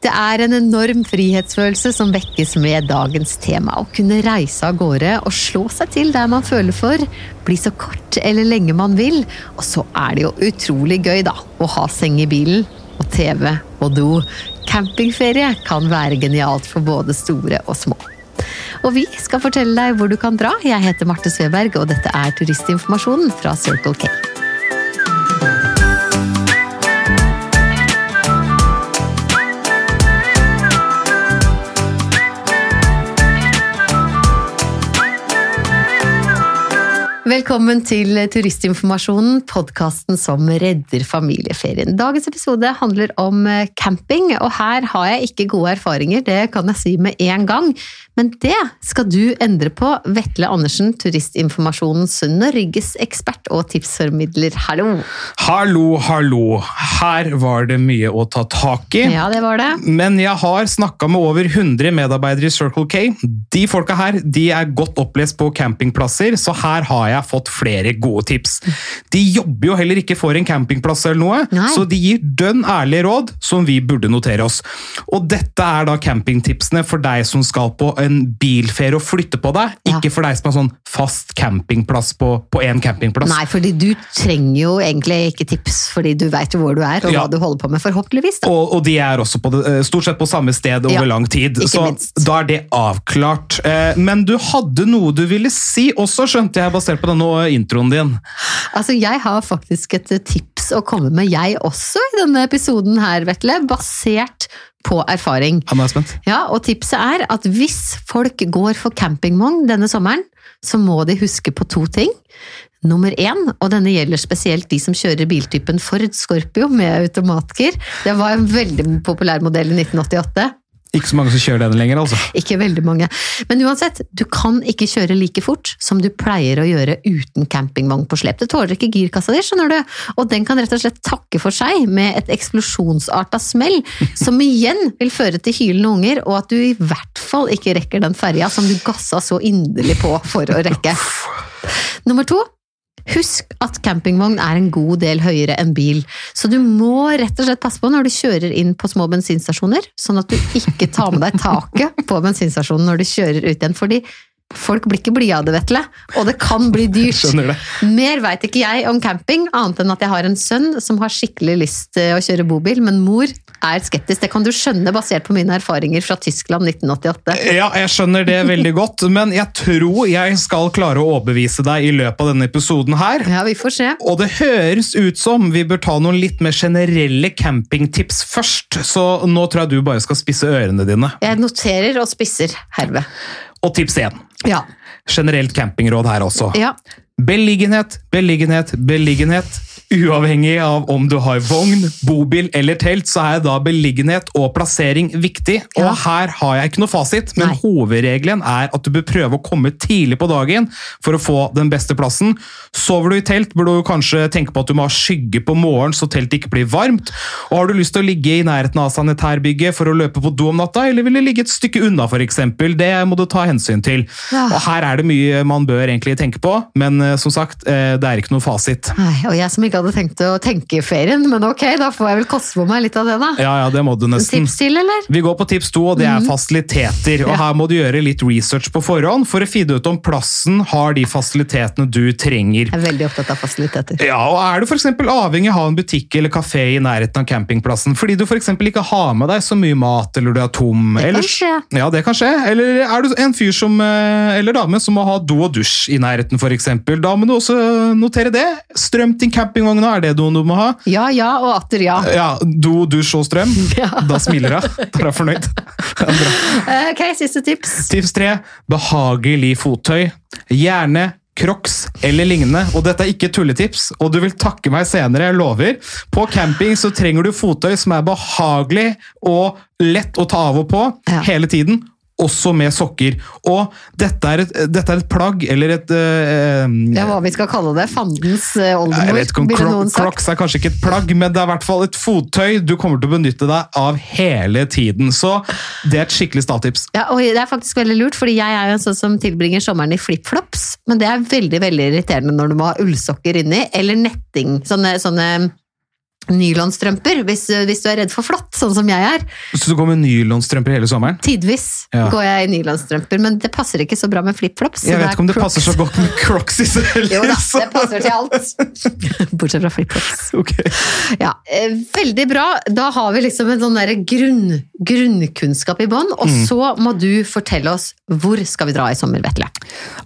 Det er en enorm frihetsfølelse som vekkes med dagens tema. Å kunne reise av gårde og slå seg til der man føler for. Bli så kort eller lenge man vil. Og så er det jo utrolig gøy, da, å ha seng i bilen. Og TV og do. Campingferie kan være genialt for både store og små. Og vi skal fortelle deg hvor du kan dra. Jeg heter Marte Sveberg, og dette er turistinformasjonen fra Circle K. Velkommen til Turistinformasjonen, podkasten som redder familieferien. Dagens episode handler om eh, camping, og her har jeg ikke gode erfaringer, det kan jeg si med en gang. Men det skal du endre på. Vetle Andersen, Turistinformasjonens Norges ekspert og tipsformidler, hallo! Hallo, hallo. Her var det mye å ta tak i. Ja, det var det. Men jeg har snakka med over 100 medarbeidere i Circle K. De folka her de er godt opplest på campingplasser, så her har jeg fått flere gode tips. De jobber jo heller ikke for en campingplass eller noe, Nei. så de gir dønn ærlige råd som vi burde notere oss. Og dette er da campingtipsene for deg som skal på en bilferie og flytte på deg, Ja. ikke for deg som har sånn fast campingplass på én campingplass. Nei, fordi du trenger jo egentlig ikke tips, fordi du veit jo hvor du er og Ja. hva du holder på med, forhåpentligvis. Og, og de er også på det, eh, stort sett på samme sted over Ja, lang tid. ikke Så minst. da er det avklart. Eh, Men du hadde noe du ville si også, skjønte jeg, basert på denne introen din. Altså, jeg har faktisk et tips å komme med, jeg også, i denne episoden her, Vetle, basert på erfaring. Han er spent. Ja, og tipset er at hvis folk går for campingvogn denne sommeren, så må de huske på to ting. Nummer én, og denne gjelder spesielt de som kjører biltypen Ford Scorpio med automatgir. Det var en veldig populær modell i 1988. Ikke så mange som kjører den lenger, altså. Ikke veldig mange. Men uansett, du kan ikke kjøre like fort som du pleier å gjøre uten campingvogn på slep. Det tåler ikke girkassa di, skjønner du. Og den kan rett og slett takke for seg med et eksplosjonsarta smell, som igjen vil føre til hylende unger, og at du i hvert fall ikke rekker den ferja som du gassa så inderlig på for å rekke. Nummer to. Husk at campingvogn er en god del høyere enn bil, så du må rett og slett passe på når du kjører inn på små bensinstasjoner, sånn at du ikke tar med deg taket på bensinstasjonen når du kjører ut igjen, fordi folk blir ikke blide av det, Vetle, og det kan bli dyrt. Det. Mer veit ikke jeg om camping, annet enn at jeg har en sønn som har skikkelig lyst til å kjøre bobil, men mor er skeptisk. Det kan du skjønne basert på mine erfaringer fra Tyskland 1988. Ja, jeg skjønner det veldig godt, men jeg tror jeg skal klare å overbevise deg i løpet av denne episoden her. Ja, vi får se. Og det høres ut som vi bør ta noen litt mer generelle campingtips først, så nå tror jeg du bare skal spisse ørene dine. Jeg noterer og spisser herved. Og tips én. Ja. Generelt campingråd her også. ja. Beliggenhet, beliggenhet, beliggenhet. Uavhengig av om du har vogn, bobil eller telt, så er da beliggenhet og plassering viktig. Og Ja. her har jeg ikke noe fasit, men Nei. hovedregelen er at du bør prøve å komme tidlig på dagen for å få den beste plassen. Sover du i telt, bør du kanskje tenke på at du må ha skygge på morgenen så teltet ikke blir varmt. Og har du lyst til å ligge i nærheten av sanitærbygget for å løpe på do om natta, eller vil du ligge et stykke unna f.eks., det må du ta hensyn til. Ja. Og her er det mye man bør egentlig tenke på, men eh, som sagt, eh, det er ikke noe fasit. Nei, og jeg som ikke hadde tenkt å tenke i ferien, men ok, da får jeg vel koste på meg litt av det, da. Ja, ja, det må du nesten. Tips til, eller? Vi går på tips to, og det er fasiliteter. Og Ja. Her må du gjøre litt research på forhånd for å finne ut om plassen har de fasilitetene du trenger. Jeg er veldig opptatt av fasiliteter. Ja, og Er du eksempel avhengig av å ha en butikk eller kafé i nærheten av campingplassen fordi du for eksempel ikke har med deg så mye mat eller du er tom? Det kan skje. Ja, det kan skje. Eller er du en fyr som, eh, eller dame som må ha do og dusj i nærheten eksempel? Da må du også notere det. Strøm til campingvogna, er det noe du må ha? Ja, ja og atter ja. Ja, do, dusj og strøm. Ja. Da smiler hun. Da er hun fornøyd. Eh, Ok, siste tips. Tips tre. Behagelig fottøy. Gjerne Crocs eller lignende. Og dette er ikke tulletips, og du vil takke meg senere, jeg lover. På camping så trenger du fottøy som er behagelig og lett å ta av og på Ja. hele tiden. Også med sokker. Og dette er et, dette er et plagg, eller et eh, Ja, hva vi skal kalle det. Fandens eh, oldemor. Crocs er kanskje ikke et plagg, men det er i hvert fall et fottøy du kommer til å benytte deg av hele tiden. Så det er et skikkelig statips. Ja, og det er faktisk veldig lurt, fordi jeg er jo en sånn som tilbringer sommeren i flipflops, men det er veldig veldig irriterende når du må ha ullsokker inni, eller netting. Sånne, sånne nylonstrømper hvis, hvis du er redd for flått, sånn som jeg er. Så du går med nylonstrømper hele sommeren? Tidvis Ja. går jeg i nylonstrømper, men det passer ikke så bra med flipflops. Jeg vet ikke om det passer så godt med crocs i seg heller. Jo da, det passer til alt. Bortsett fra flipflops. Okay. Ja, eh, veldig bra. Da har vi liksom en sånn grunn, grunnkunnskap i bånn, og Mm. så må du fortelle oss hvor skal vi dra i sommer, Vetle?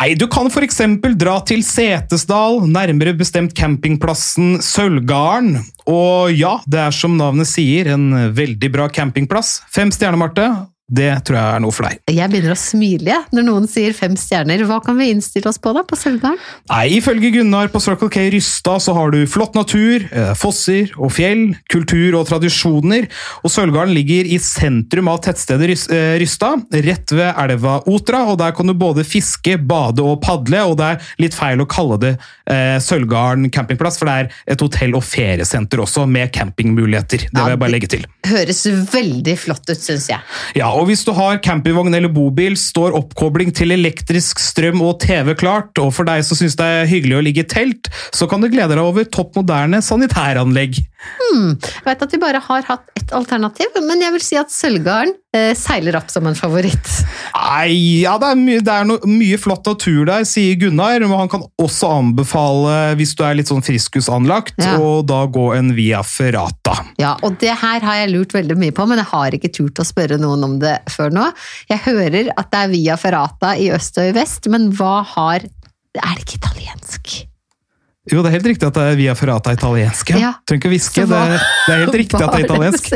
Nei, Du kan f.eks. dra til Setesdal, nærmere bestemt campingplassen Sølvgarden. Og ja, det er som navnet sier, en veldig bra campingplass. Fem stjerner, Marte. Det tror jeg er noe for deg. Jeg begynner å smile når noen sier fem stjerner. Hva kan vi innstille oss på da, på Sølvgarden? Nei, Ifølge Gunnar på Circle K Rysta så har du flott natur, eh, fosser og fjell, kultur og tradisjoner. Og Sølvgarden ligger i sentrum av tettstedet eh, rett ved elva Otra. og Der kan du både fiske, bade og padle. og Det er litt feil å kalle det eh, Sølvgarden campingplass, for det er et hotell- og feriesenter også, med campingmuligheter. Det vil jeg bare legge til. Det Høres veldig flott ut, syns jeg. Ja, og hvis du har campingvogn eller bobil, står oppkobling til elektrisk strøm og TV klart, og for deg som syns det er hyggelig å ligge i telt, så kan du glede deg over topp moderne sanitæranlegg. Jeg vet at vi bare har hatt ett alternativ, men jeg vil si at Sølvgarden eh, seiler opp som en favoritt. Nei, ja, det er, my det er no mye flott natur der, sier Gunnar, men han kan også anbefale, hvis du er litt sånn friskusanlagt, Ja. og da gå en via ferrata. Ja, og det her har jeg lurt veldig mye på, men jeg har ikke turt å spørre noen om det før nå. Jeg hører at det er via Ferrata i øst og i vest, men hva har Er det ikke italiensk? Jo, det er helt riktig at det er via ferrata italiensk. Ja. Trenger ikke hviske, det, det er helt riktig at det er italiensk.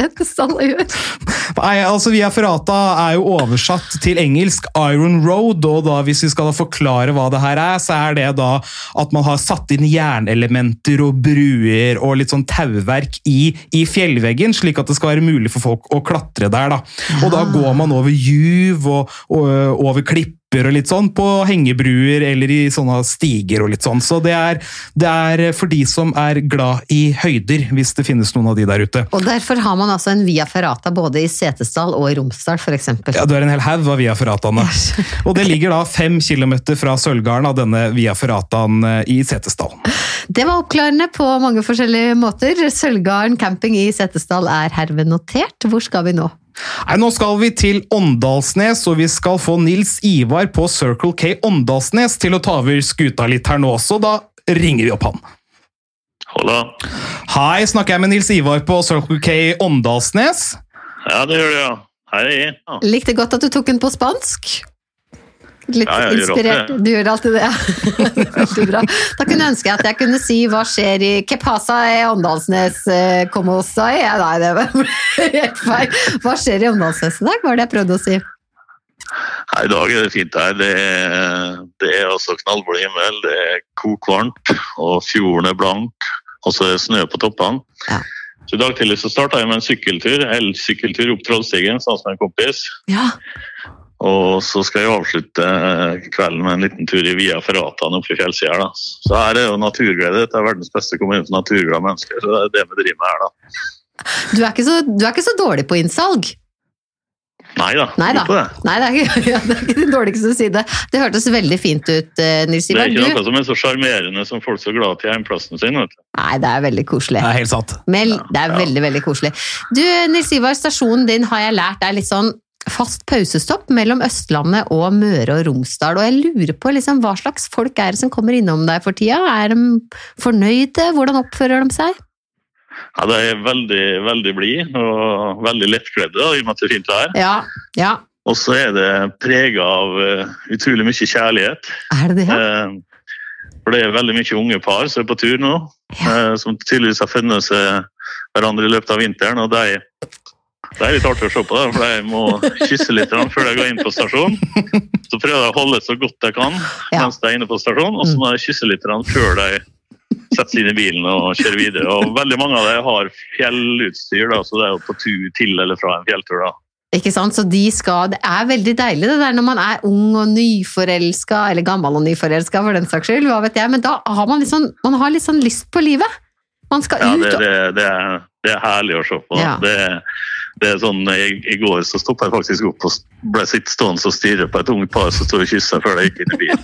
Nei, altså Via Ferrata er jo oversatt til engelsk Iron Road, og da hvis vi skal da forklare hva det her er, så er det da at man har satt inn jernelementer og bruer og litt sånn tauverk i, i fjellveggen, slik at det skal være mulig for folk å klatre der. da. Og da går man over juv og, og over klipper og litt sånn på hengebruer eller i sånne stiger og litt sånn. Så det er, det er for de som er glad i høyder, hvis det finnes noen av de der ute. Og derfor har man altså en via Ferrata både i Setesdal og i Romsdal, f.eks. Ja, du er en hel haug av Via Ferrataene. Og det ligger da fem kilometer fra Sølvgarden av denne Via Ferrataen eh, i Setesdal. Det var oppklarende på mange forskjellige måter. Sølvgarden camping i Setesdal er herved notert. Hvor skal vi nå? Nei, nå skal vi til Åndalsnes, og vi skal få Nils Ivar på Circle K Åndalsnes til å ta over skuta litt her nå, også. da ringer vi opp han. Hola. Hei, snakker jeg med Nils Ivar på Circle K Åndalsnes? Ja, det gjør du, ja. Hei. Ja. Likte godt at du tok den på spansk. Litt Ja, inspirert. Du gjør alltid det. Veldig bra. Da kunne jeg ønske at jeg kunne si hva skjer i Kepasa i Åndalsnes eh, soy? Ja, nei, det var helt feil. Hva skjer i Åndalsnes i dag, var det jeg prøvde å si. I dag er det fint her. Det er, det er altså knallblå himmel, det er kokvarmt, og fjorden er blank, og så er det snø på toppene. Ja. Så I dag tidlig så starta jeg med en sykkeltur, elsykkeltur opp Trollstigen sammen med en kompis. Ja, Og så skal jeg avslutte eh, kvelden med en liten tur i Via Ferrataen oppe i fjellsida. da. Så her er jo naturglede. Dette er verdens beste kommune for naturglade mennesker. så det er det vi driver med her, da. du er, ikke så, du er ikke så dårlig på innsalg. Nei da. Nei da. det. Nei, det er ikke, ja, det er ikke det dårligste side. Det hørtes veldig fint ut, Nils Ivar. Det er ikke noe som er så sjarmerende som folk så glad til hjemplassen sin. vet du. nei, det er veldig koselig. Det er helt sant. Mel, det er Ja. veldig, veldig koselig. Du, Nils Ivar, stasjonen din har jeg lært er litt sånn fast pausestopp mellom Østlandet og Møre og Romsdal. Og jeg lurer på liksom, hva slags folk er det som kommer innom deg for tida? Er de fornøyde? Hvordan oppfører de seg? Ja, De er veldig veldig blid og veldig lettkledde i og med at det er fint vær. Ja, ja. Og så er det prega av eh, utrolig mye kjærlighet. Er det det? Ja? Eh, for det er veldig mye unge par som er på tur nå, eh, som tydeligvis har funnet seg hverandre i løpet av vinteren. og de det er litt artig å se på, det, for jeg må kysse litt før jeg går inn på stasjonen. Så prøver jeg å holde så godt jeg kan Ja. mens jeg er inne på stasjonen, og så må jeg kysse litt før de setter seg inn i bilen og kjører videre. Og veldig mange av dem har fjellutstyr, da, så det er jo på tur til eller fra en fjelltur. da. Ikke sant? Så de skal, Det er veldig deilig det der når man er ung og nyforelska, eller gammel og nyforelska for den saks skyld, hva vet jeg, men da har man litt sånn, man har litt sånn lyst på livet. Man skal Ja, ut det, og det, det, er, det er herlig å se på. Ja. Det, det er sånn, I, I går så stoppa jeg faktisk opp og ble sitt stående og stirre på et ungt par som står og kysser før de gikk inn i bilen.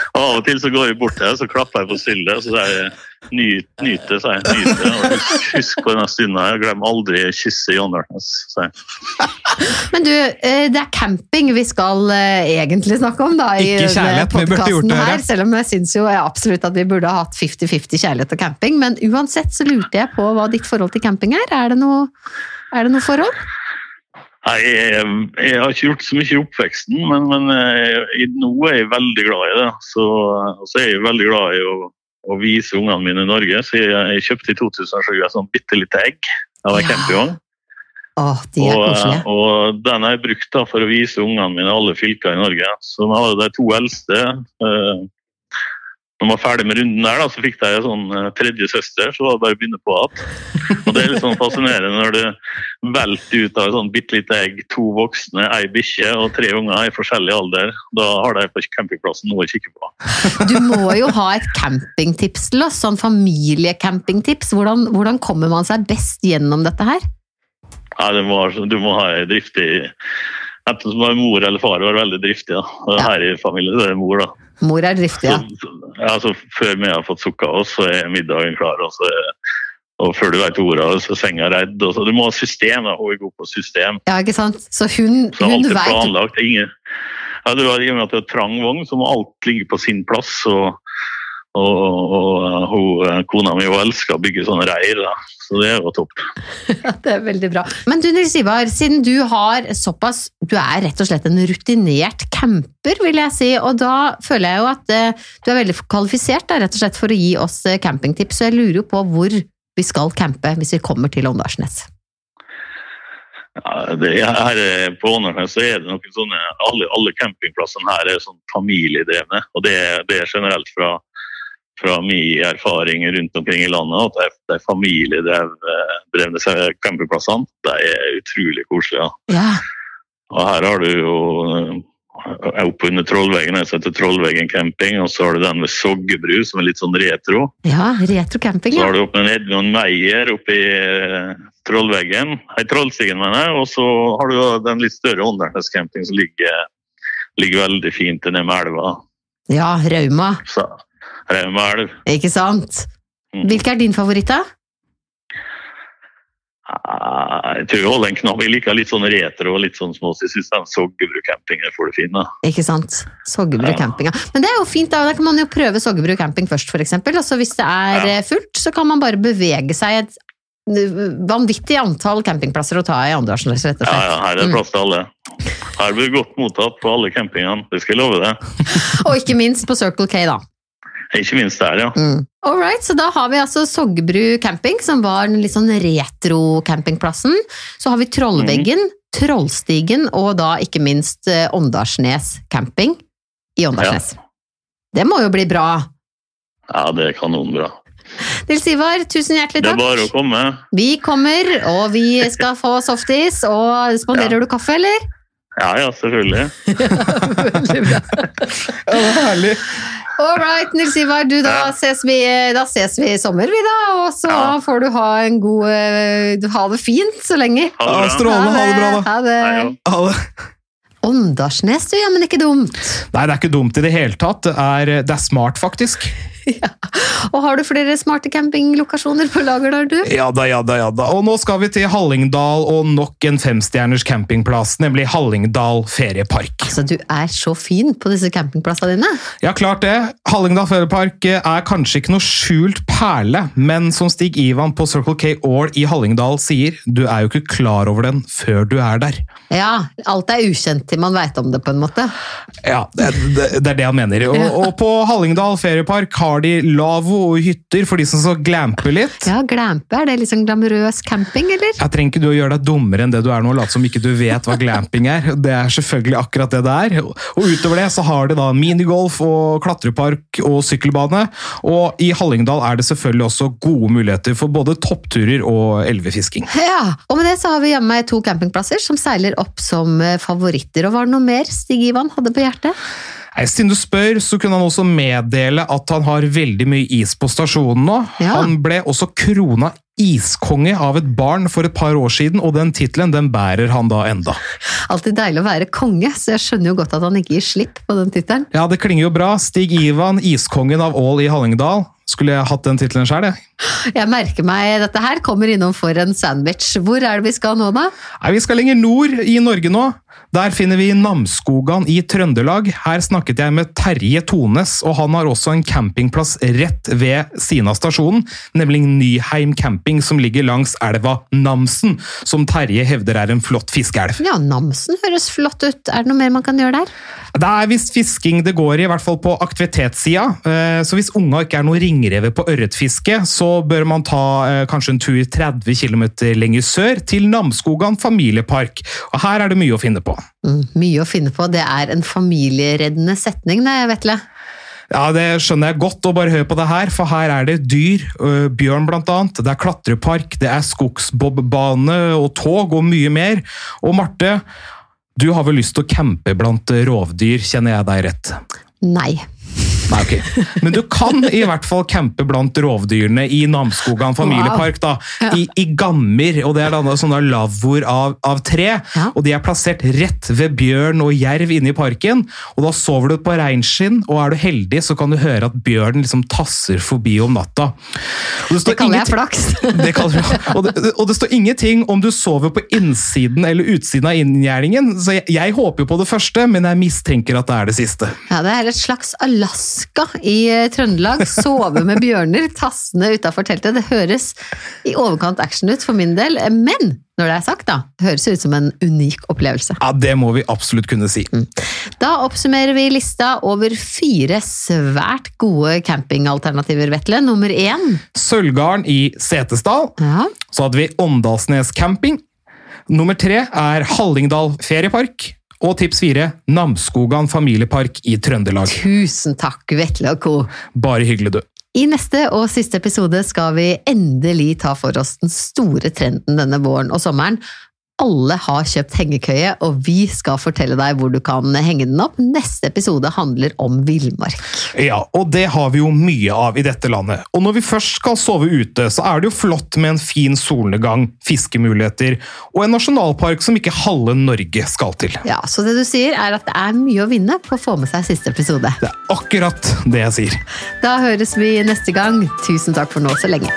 Av og til så går jeg bort til så klapper jeg på styllet og så sier jeg nyt, nyt det, sier jeg. Nyt. Og husk, husk på denne stunden. her. Glem aldri kysse John Ørnes, sier jeg. Men du, eh, det er camping vi skal eh, egentlig snakke om da, i Ikke kjærlighet, vi burde gjort det her, selv om jeg syns jo absolutt at vi burde ha hatt 50-50 kjærlighet og camping. Men uansett så lurte jeg på hva ditt forhold til camping er. Er det noe, er det noe forhold? Nei, jeg, jeg har ikke gjort så mye i oppveksten, men, men jeg, nå er jeg veldig glad i det. Så, så er jeg veldig glad i å, å vise ungene mine i Norge. Så jeg, jeg kjøpte i 2007 et sånt bitte lite egg av en Ja. campingvogn. Å, de er Og, eh, og den har jeg brukt da for å vise ungene mine alle fylker i Norge. Så nå har de to eldste. Når man var ferdig med runden der, da, så fikk jeg en sånn eh, tredje søster, så var det bare å begynne på igjen. Og det er litt sånn fascinerende når du velter ut av et sånn bitte lite egg, to voksne, ei bikkje og tre unger i forskjellig alder. Da har de på campingplassen noe å kikke på. Du må jo ha et campingtips til oss, sånn familiecampingtips. Hvordan, hvordan kommer man seg best gjennom dette her? Ja, det må, du må ha ei driftig Enten som er mor eller far var veldig driftig. da. Her i familien så er det mor, da. Mor er driftig, ja. Så, før vi har fått sukka oss, så er middagen klar. Og, så og før du vet ordet, så er senga redd. Og så, du må ha system. da, Hun er god på system. Ja, ikke sant? Så hun, Så hun er planlagt. Ingen, ja, du var, I og med at det er trang vogn, så må alt ligge på sin plass. Og, og, og hun, kona mi hun elsker å bygge sånne reir, da. så det er jo topp. Det er veldig bra. Men du Nils Ivar, siden du har såpass Du er rett og slett en rutinert camper, vil jeg si. Og da føler jeg jo at eh, du er veldig kvalifisert da, rett og slett for å gi oss eh, campingtips. Så jeg lurer jo på hvor vi skal campe hvis vi kommer til Åndalsnes. Ja, det, her er- på Åndalsnes så er det noen sånne Alle, alle campingplassene her er sånn familiedrevne. Og det, det er generelt fra, fra mye erfaring rundt omkring i landet at de, de familiedrevne campingplassene de er utrolig koselige. Ja, Og her har du jo er Oppe under Trollveggen jeg heter Trollveggen camping, og så har du den ved Soggebru som er litt sånn retro. ja retro camping, ja. Så har du oppe med Edmund Meyer oppe i eh, Trollveggen, nei, Trollstigen mener jeg, og så har du den litt større åndernes-camping som ligger, ligger veldig fint nede med elva. Ja, Rauma. Så, Rauma elv. Ikke sant? Mm. Hvilken er din favoritt, da? Ah, Jeg tror jeg den en knapp. Jeg liker litt sånn retro og litt sånn små, så jeg syns Soggebru camping er for det fine. Ikke sant? Soggebru camping, ja. Men det er jo fint, da. Da kan man jo prøve Soggebru camping først, for eksempel. Hvis det er Ja. eh, fullt, så kan man bare bevege seg et eh, vanvittig antall campingplasser å ta i Åndalsnes, rett og Ja, slett. ja, her er det Mm. plass til alle. Her blir det godt mottatt på alle campingene, det skal jeg love deg. Og ikke minst på Circle K, da. Ikke minst der, ja. Mm. All right, så da har vi altså Soggebru camping, som var den litt sånn retro-campingplassen. Så har vi Trollveggen, Trollstigen og da ikke minst eh, Åndalsnes camping i Åndalsnes. Det må jo bli bra. Ja, det er kanonbra. Nils Ivar, tusen hjertelig takk. Det er bare å komme. Vi kommer, og vi skal få softis. Og spanderer Ja. du kaffe, eller? Ja, ja, selvfølgelig. ja, Veldig bra. Ja, det var herlig. All right, Nils Ivar, du, da, ses vi, da ses vi i sommer, vi da. Og så Ja. får du ha en god eh, du Ha det fint så lenge. Ha det bra. strålende. Ha det bra, da. Ha det. Ja, det- Åndalsnes, du. Ja, men ikke dumt. Nei, det er ikke dumt i det hele tatt. Det er, det er smart, faktisk. Og har du flere smarte campinglokasjoner på lager der, du? Ja da, ja da, ja da. Og nå skal vi til Hallingdal og nok en femstjerners campingplass, nemlig Hallingdal feriepark. Altså, du er så fin på disse campingplassene dine. Ja, klart det. Hallingdal feriepark er kanskje ikke noe skjult perle, men som Stig Ivan på Circle K All i Hallingdal sier, du er jo ikke klar over den før du er der. Ja, alt er ukjent til man veit om det, på en måte. Ja, det, det, det er det han mener. Og, og på Hallingdal feriepark har de lavvo og hytter for de som skal glampe litt. Ja, Glampe, er det liksom glamorøs camping, eller? Jeg trenger ikke du å gjøre deg dummere enn det du er nå, late som ikke du vet hva glamping er. Det er selvfølgelig akkurat det det er. Og utover det så har de da minigolf og klatrepark og sykkelbane. Og i Hallingdal er det selvfølgelig også gode muligheter for både toppturer og elvefisking. Ja, og med det så har vi jammen meg to campingplasser som seiler opp som eh, favoritter. Og var det noe mer Stig Ivan hadde på hjertet? Nei, Siden du spør, så kunne han også meddele at han har veldig mye is på stasjonen nå. Ja. Han ble også krona iskonge av et barn for et par år siden, og den tittelen den bærer han da enda. Alltid deilig å være konge, så jeg skjønner jo godt at han ikke gir slipp på den tittelen. Ja, det klinger jo bra. Stig Ivan, iskongen av Ål i Hallingdal. Skulle jeg hatt den tittelen sjøl, jeg. Jeg merker meg dette her kommer innom for en sandwich. Hvor er det vi skal nå, da? Nei, Vi skal lenger nord i Norge nå. Der finner vi Namsskogan i Trøndelag. Her snakket jeg med Terje Tones, og han har også en campingplass rett ved siden av stasjonen, nemlig Nyheim camping, som ligger langs elva Namsen, som Terje hevder er en flott fiskeelv. Ja, Namsen høres flott ut. Er det noe mer man kan gjøre der? Det er visst fisking det går i, i hvert fall på aktivitetssida. Eh, Så hvis unga ikke er noe ringrever på ørretfiske, så bør man ta eh, kanskje en tur 30 km lenger sør, til Namsskogan familiepark. Og her er det mye å finne på. Mm, mye å finne på. Det er en familiereddende setning, det, Vetle. Ja, Det skjønner jeg godt, og bare hør på det her, for her er det dyr, øh, bjørn blant annet, det er klatrepark, det er skogsbobbane og tog og mye mer. Og Marte, du har vel lyst til å campe blant rovdyr, kjenner jeg deg rett? Nei. Nei, ok. Men du kan i hvert fall campe blant rovdyrene i Namsskogan familiepark. da, I, i gammer. og Det er da sånne lavvoer av, av tre. Og De er plassert rett ved bjørn og jerv inne i parken. og Da sover du på reinskinn, og er du heldig, så kan du høre at bjørnen liksom tasser forbi om natta. Og Det står kaller jeg flaks. det kaller og, det, og det står ingenting om du sover på innsiden eller utsiden av inngjerdingen, så jeg, jeg håper jo på det første, men jeg mistenker at det er det siste. Ja, Det er et slags Alaska i eh, Trøndelag. Sove med bjørner tassende utafor teltet. Det høres i overkant action ut for min del, men når det er sagt, da, det høres ut som en unik opplevelse. Ja, Det må vi absolutt kunne si. Da oppsummerer vi lista over fire svært gode campingalternativer, Vetle. Nummer én. Sølvgarden i Setesdal. Ja. Så hadde vi Åndalsnes camping. Nummer tre er Hallingdal feriepark. Og tips fire Namsskogan familiepark i Trøndelag. Tusen takk, Vetle og co. Bare hyggelig, du. I neste og siste episode skal vi endelig ta for oss den store trenden denne våren og sommeren. Alle har kjøpt hengekøye, og vi skal fortelle deg hvor du kan henge den opp. Neste episode handler om villmark. Ja, og det har vi jo mye av i dette landet. Og når vi først skal sove ute, så er det jo flott med en fin solnedgang, fiskemuligheter og en nasjonalpark som ikke halve Norge skal til. Ja, Så det du sier er at det er mye å vinne på å få med seg siste episode. Det er akkurat det jeg sier. Da høres vi neste gang. Tusen takk for nå så lenge.